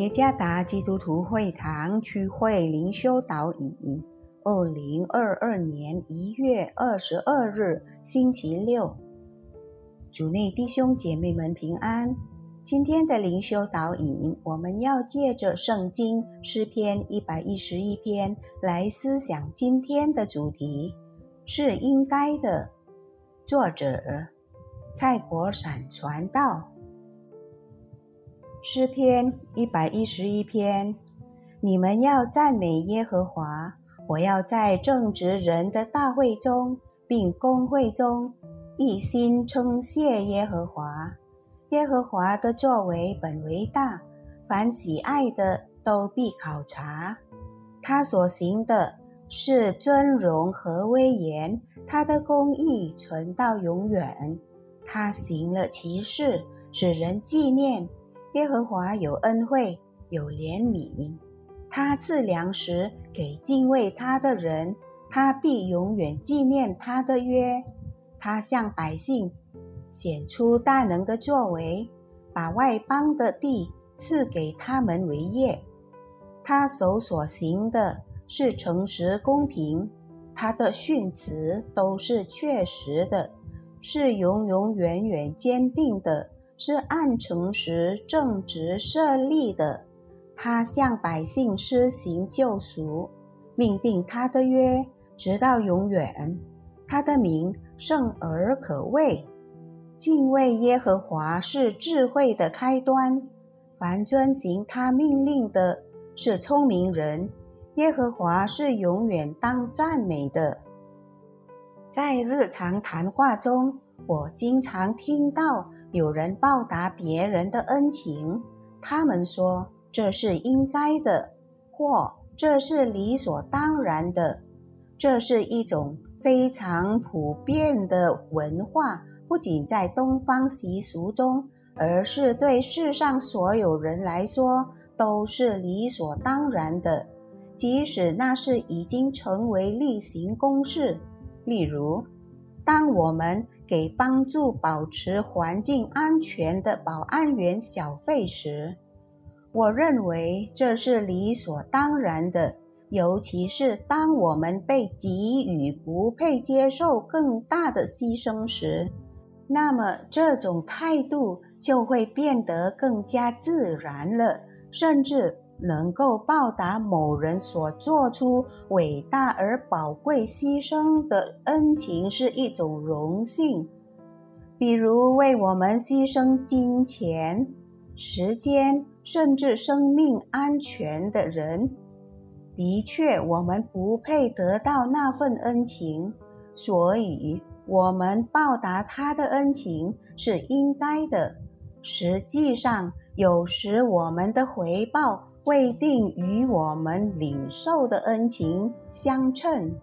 耶加达基督徒会堂区会灵修导引，二零二二年一月二十二日星期六，主内弟兄姐妹们平安。今天的灵修导引，我们要借着圣经诗篇一百一十一篇来思想今天的主题，是应该的。作者蔡国闪传道。诗篇一百一十一篇，你们要赞美耶和华。我要在正直人的大会中，并公会中，一心称谢耶和华。耶和华的作为本为大，凡喜爱的都必考察。他所行的是尊荣和威严，他的公义存到永远。他行了奇事，使人纪念。耶和华有恩惠，有怜悯，他赐粮食给敬畏他的人，他必永远纪念他的约。他向百姓显出大能的作为，把外邦的地赐给他们为业。他手所行的是诚实公平，他的训词都是确实的，是永永远远坚定的。是按诚实正直设立的，他向百姓施行救赎，命定他的约，直到永远。他的名圣而可畏，敬畏耶和华是智慧的开端。凡遵行他命令的，是聪明人。耶和华是永远当赞美的。在日常谈话中，我经常听到。有人报答别人的恩情，他们说这是应该的，或这是理所当然的。这是一种非常普遍的文化，不仅在东方习俗中，而是对世上所有人来说都是理所当然的。即使那是已经成为例行公事，例如，当我们。给帮助保持环境安全的保安员小费时，我认为这是理所当然的。尤其是当我们被给予不配接受更大的牺牲时，那么这种态度就会变得更加自然了，甚至。能够报答某人所做出伟大而宝贵牺牲的恩情是一种荣幸，比如为我们牺牲金钱、时间，甚至生命安全的人。的确，我们不配得到那份恩情，所以我们报答他的恩情是应该的。实际上，有时我们的回报。未定与我们领受的恩情相称。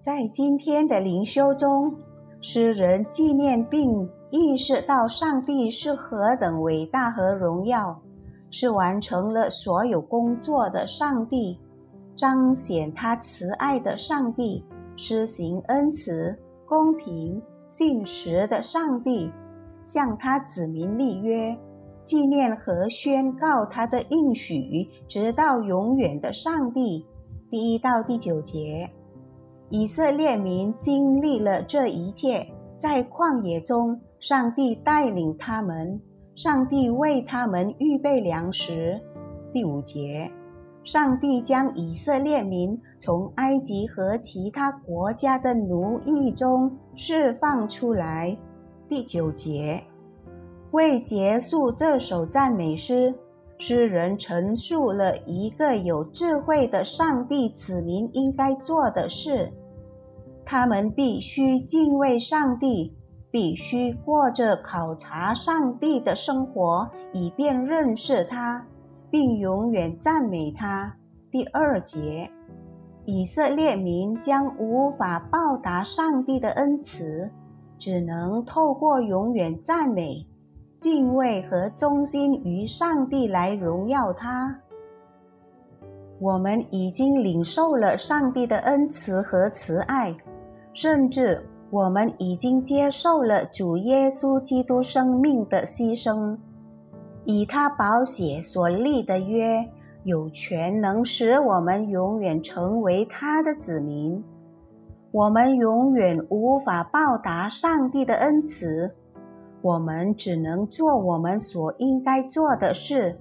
在今天的灵修中，诗人纪念并意识到上帝是何等伟大和荣耀，是完成了所有工作的上帝，彰显他慈爱的上帝，施行恩慈、公平、信实的上帝，向他子民立约。纪念和宣告他的应许，直到永远的上帝。第一到第九节，以色列民经历了这一切，在旷野中，上帝带领他们，上帝为他们预备粮食。第五节，上帝将以色列民从埃及和其他国家的奴役中释放出来。第九节。为结束这首赞美诗，诗人陈述了一个有智慧的上帝子民应该做的事：他们必须敬畏上帝，必须过着考察上帝的生活，以便认识他，并永远赞美他。第二节，以色列民将无法报答上帝的恩慈，只能透过永远赞美。敬畏和忠心于上帝来荣耀他。我们已经领受了上帝的恩慈和慈爱，甚至我们已经接受了主耶稣基督生命的牺牲。以他宝血所立的约，有权能使我们永远成为他的子民。我们永远无法报答上帝的恩慈，我们只能做我们所应该做的事，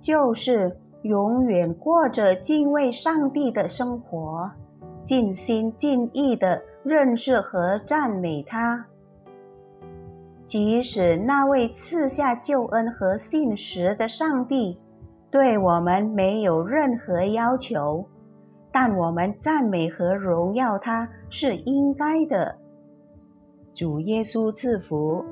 就是永远过着敬畏上帝的生活，尽心尽意的认识和赞美他。即使那位赐下救恩和信实的上帝对我们没有任何要求。但我们赞美和荣耀他是应该的。主耶稣赐福。